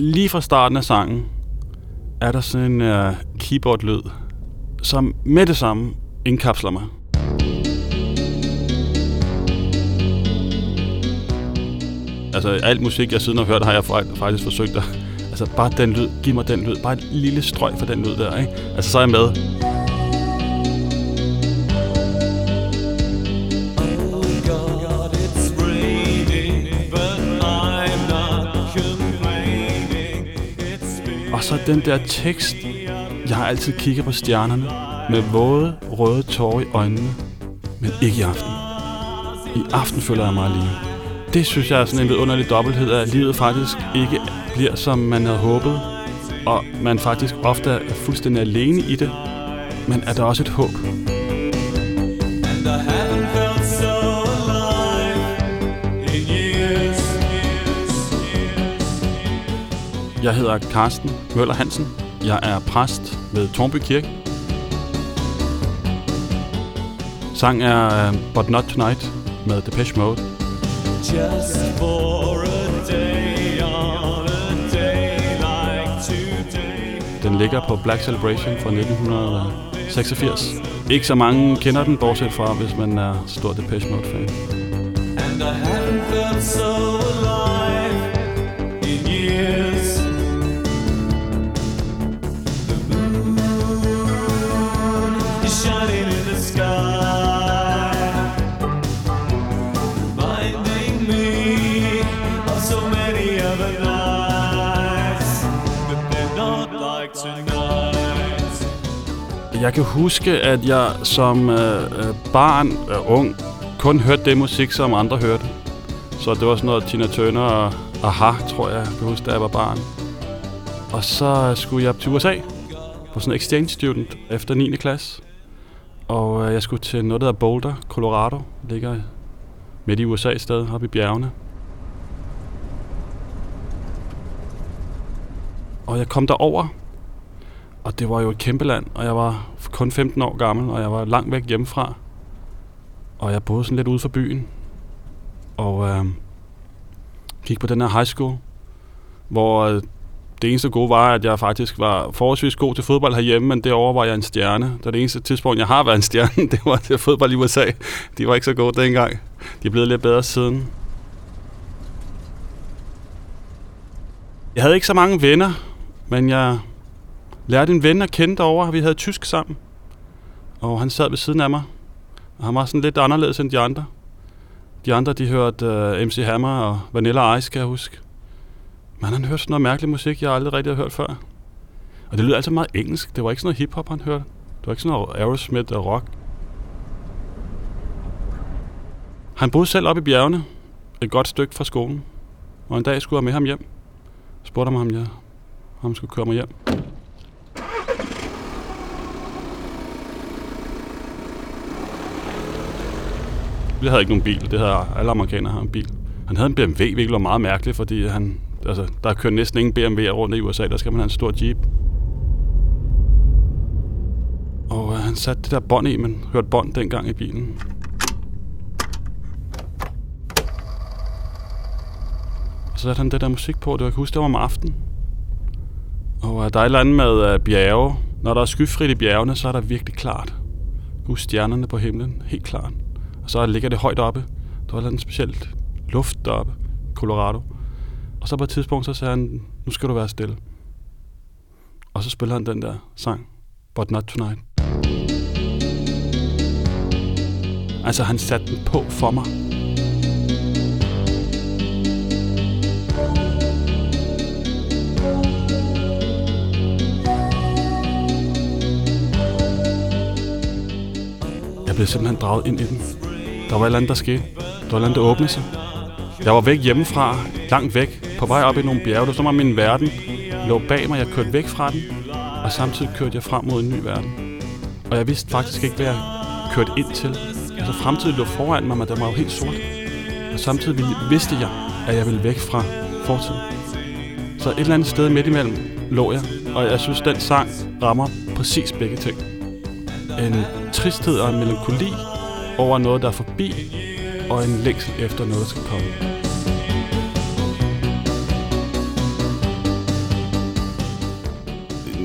lige fra starten af sangen er der sådan en uh, keyboard-lyd, som med det samme indkapsler mig. Altså alt musik, jeg siden har hørt, har jeg faktisk forsøgt at... Altså bare den lyd, giv mig den lyd. Bare et lille strøg for den lyd der, ikke? Altså så er jeg med. Og så den der tekst. Jeg har altid kigget på stjernerne med våde, røde tårer i øjnene. Men ikke i aften. I aften føler jeg mig alene. Det synes jeg er sådan en vidunderlig dobbelthed, at livet faktisk ikke bliver, som man havde håbet. Og man faktisk ofte er fuldstændig alene i det. Men er der også et håb. And I Jeg hedder Carsten Møller Hansen. Jeg er præst ved Tornby Kirke. Sang er uh, But Not Tonight med Depeche Mode. Just for a day on a day like today. Den ligger på Black Celebration fra 1986. Ikke så mange kender den, bortset fra, hvis man er stor Depeche Mode-fan. And I haven't felt so alive Jeg kan huske, at jeg som øh, øh barn og øh, ung kun hørte det musik, som andre hørte. Så det var sådan noget Tina Turner og Aha, tror jeg, jeg kan huske, da jeg var barn. Og så øh, skulle jeg til USA på sådan en exchange student efter 9. klasse. Og øh, jeg skulle til noget, der hedder Boulder, Colorado. Det ligger midt i USA et sted, oppe i bjergene. Og jeg kom derover, og det var jo et kæmpe land, og jeg var kun 15 år gammel, og jeg var langt væk hjemmefra. Og jeg boede sådan lidt ude for byen. Og øh, gik på den her high school, hvor øh, det eneste gode var, at jeg faktisk var forholdsvis god til fodbold herhjemme, men derovre var jeg en stjerne. Det er det eneste tidspunkt, jeg har været en stjerne, det var til fodbold i USA. De var ikke så gode dengang. De er blevet lidt bedre siden. Jeg havde ikke så mange venner, men jeg lærte en ven at kende derovre. Vi havde tysk sammen. Og han sad ved siden af mig. Og han var sådan lidt anderledes end de andre. De andre, de hørte øh, uh, MC Hammer og Vanilla Ice, kan jeg huske. Men han hørte sådan noget mærkelig musik, jeg aldrig rigtig har hørt før. Og det lød altså meget engelsk. Det var ikke sådan noget hiphop, han hørte. Det var ikke sådan noget Aerosmith og rock. Han boede selv oppe i bjergene, et godt stykke fra skolen. Og en dag skulle jeg med ham hjem. Jeg spurgte ham, om jeg ham skulle køre mig hjem. Vi havde ikke nogen bil. Det havde alle amerikanere har en bil. Han havde en BMW, hvilket var meget mærkeligt, fordi han, altså, der kører næsten ingen BMW'er rundt i USA. Der skal man have en stor Jeep. Og øh, han satte det der bånd i, men hørte bånd dengang i bilen. Og så satte han det der musik på. Det var, jeg kan huske, det var om aftenen. Og øh, der er et eller andet med øh, bjerge. Når der er skyfrit i bjergene, så er der virkelig klart. Husk stjernerne på himlen, helt klart. Og så ligger det højt oppe. Der var noget specielt luft deroppe, Colorado. Og så på et tidspunkt, så sagde han, nu skal du være stille. Og så spiller han den der sang, But Not Tonight. Altså, han satte den på for mig. Jeg blev simpelthen draget ind i den. Der var et eller andet, der skete. Der var et eller andet, der åbnede sig. Jeg var væk hjemmefra, langt væk, på vej op i nogle bjerge. Der stod mig min verden, lå bag mig, jeg kørte væk fra den, og samtidig kørte jeg frem mod en ny verden. Og jeg vidste faktisk ikke, hvad jeg kørte ind til. Altså fremtiden lå foran mig, men der var jo helt sort. Og samtidig vidste jeg, at jeg ville væk fra fortiden. Så et eller andet sted midt imellem lå jeg, og jeg synes, den sang rammer præcis begge ting. En tristhed og en melankoli over noget, der er forbi, og en længsel efter noget, der skal komme.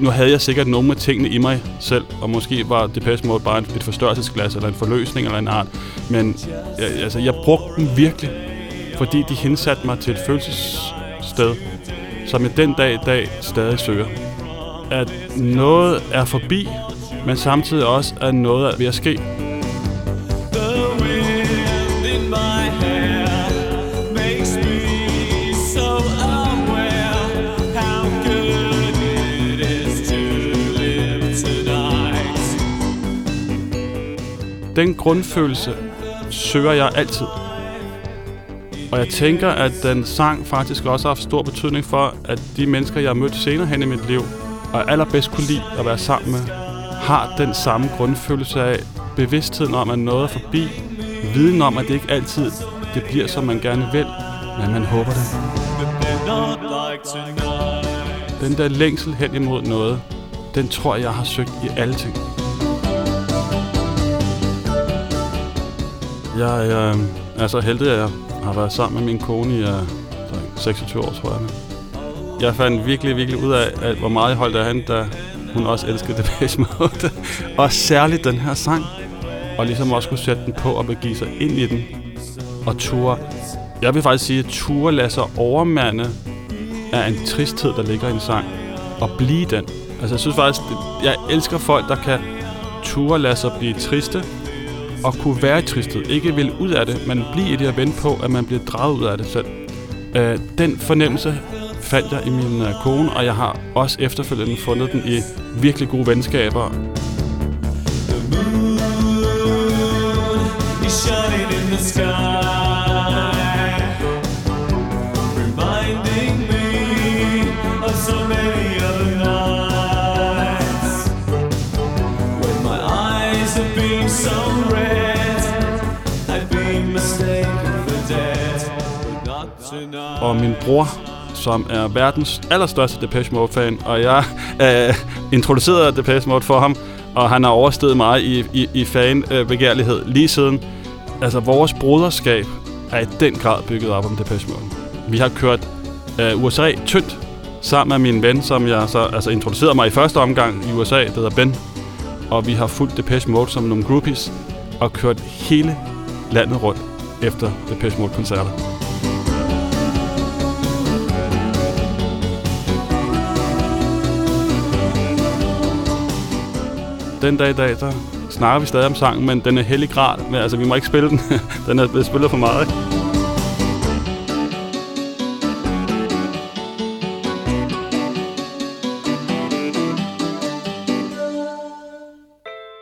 nu havde jeg sikkert nogle af tingene i mig selv, og måske var Depeche Mode bare et forstørrelsesglas, eller en forløsning, eller en art. Men jeg, altså, jeg brugte dem virkelig, fordi de hensatte mig til et følelsessted, som jeg den dag i dag stadig søger. At noget er forbi, men samtidig også, at noget er ved at ske. Den grundfølelse søger jeg altid. Og jeg tænker, at den sang faktisk også har haft stor betydning for, at de mennesker, jeg har mødt senere hen i mit liv, og allerbedst kunne lide at være sammen med, har den samme grundfølelse af bevidstheden om, at noget er forbi, viden om, at det ikke altid det bliver, som man gerne vil, men man håber det. Den der længsel hen imod noget, den tror jeg, har søgt i alle ting. Jeg, øh, er så heldig, at jeg har været sammen med min kone i øh, 26 år, tror jeg. Jeg fandt virkelig, virkelig ud af, at hvor meget jeg holdt af hende, da hun også elskede det Mode. og særligt den her sang. Og ligesom også kunne sætte den på og begive sig ind i den. Og ture. Jeg vil faktisk sige, at ture lader sig overmande af en tristhed, der ligger i en sang. Og blive den. Altså jeg synes faktisk, jeg elsker folk, der kan ture lade sig blive triste, og kunne være i tristhed. Ikke vil ud af det, men blive i det og vente på, at man bliver draget ud af det selv. Øh, den fornemmelse fandt jeg i min øh, kone, og jeg har også efterfølgende fundet den i virkelig gode venskaber. Og min bror, som er verdens allerstørste Depeche Mode-fan, og jeg øh, introducerede Depeche Mode for ham, og han har oversteget mig i, i, i fan-begærlighed øh, lige siden. Altså, vores broderskab er i den grad bygget op om Depeche Mode. Vi har kørt øh, USA tyndt sammen med min ven, som jeg så altså, introducerede mig i første omgang i USA, det hedder Ben. Og vi har fulgt Depeche Mode som nogle groupies og kørt hele landet rundt efter Depeche Mode-koncerter. Den dag i dag, der snakker vi stadig om sangen, men den er hellig grad. Men, altså, vi må ikke spille den. den er blevet spillet for meget.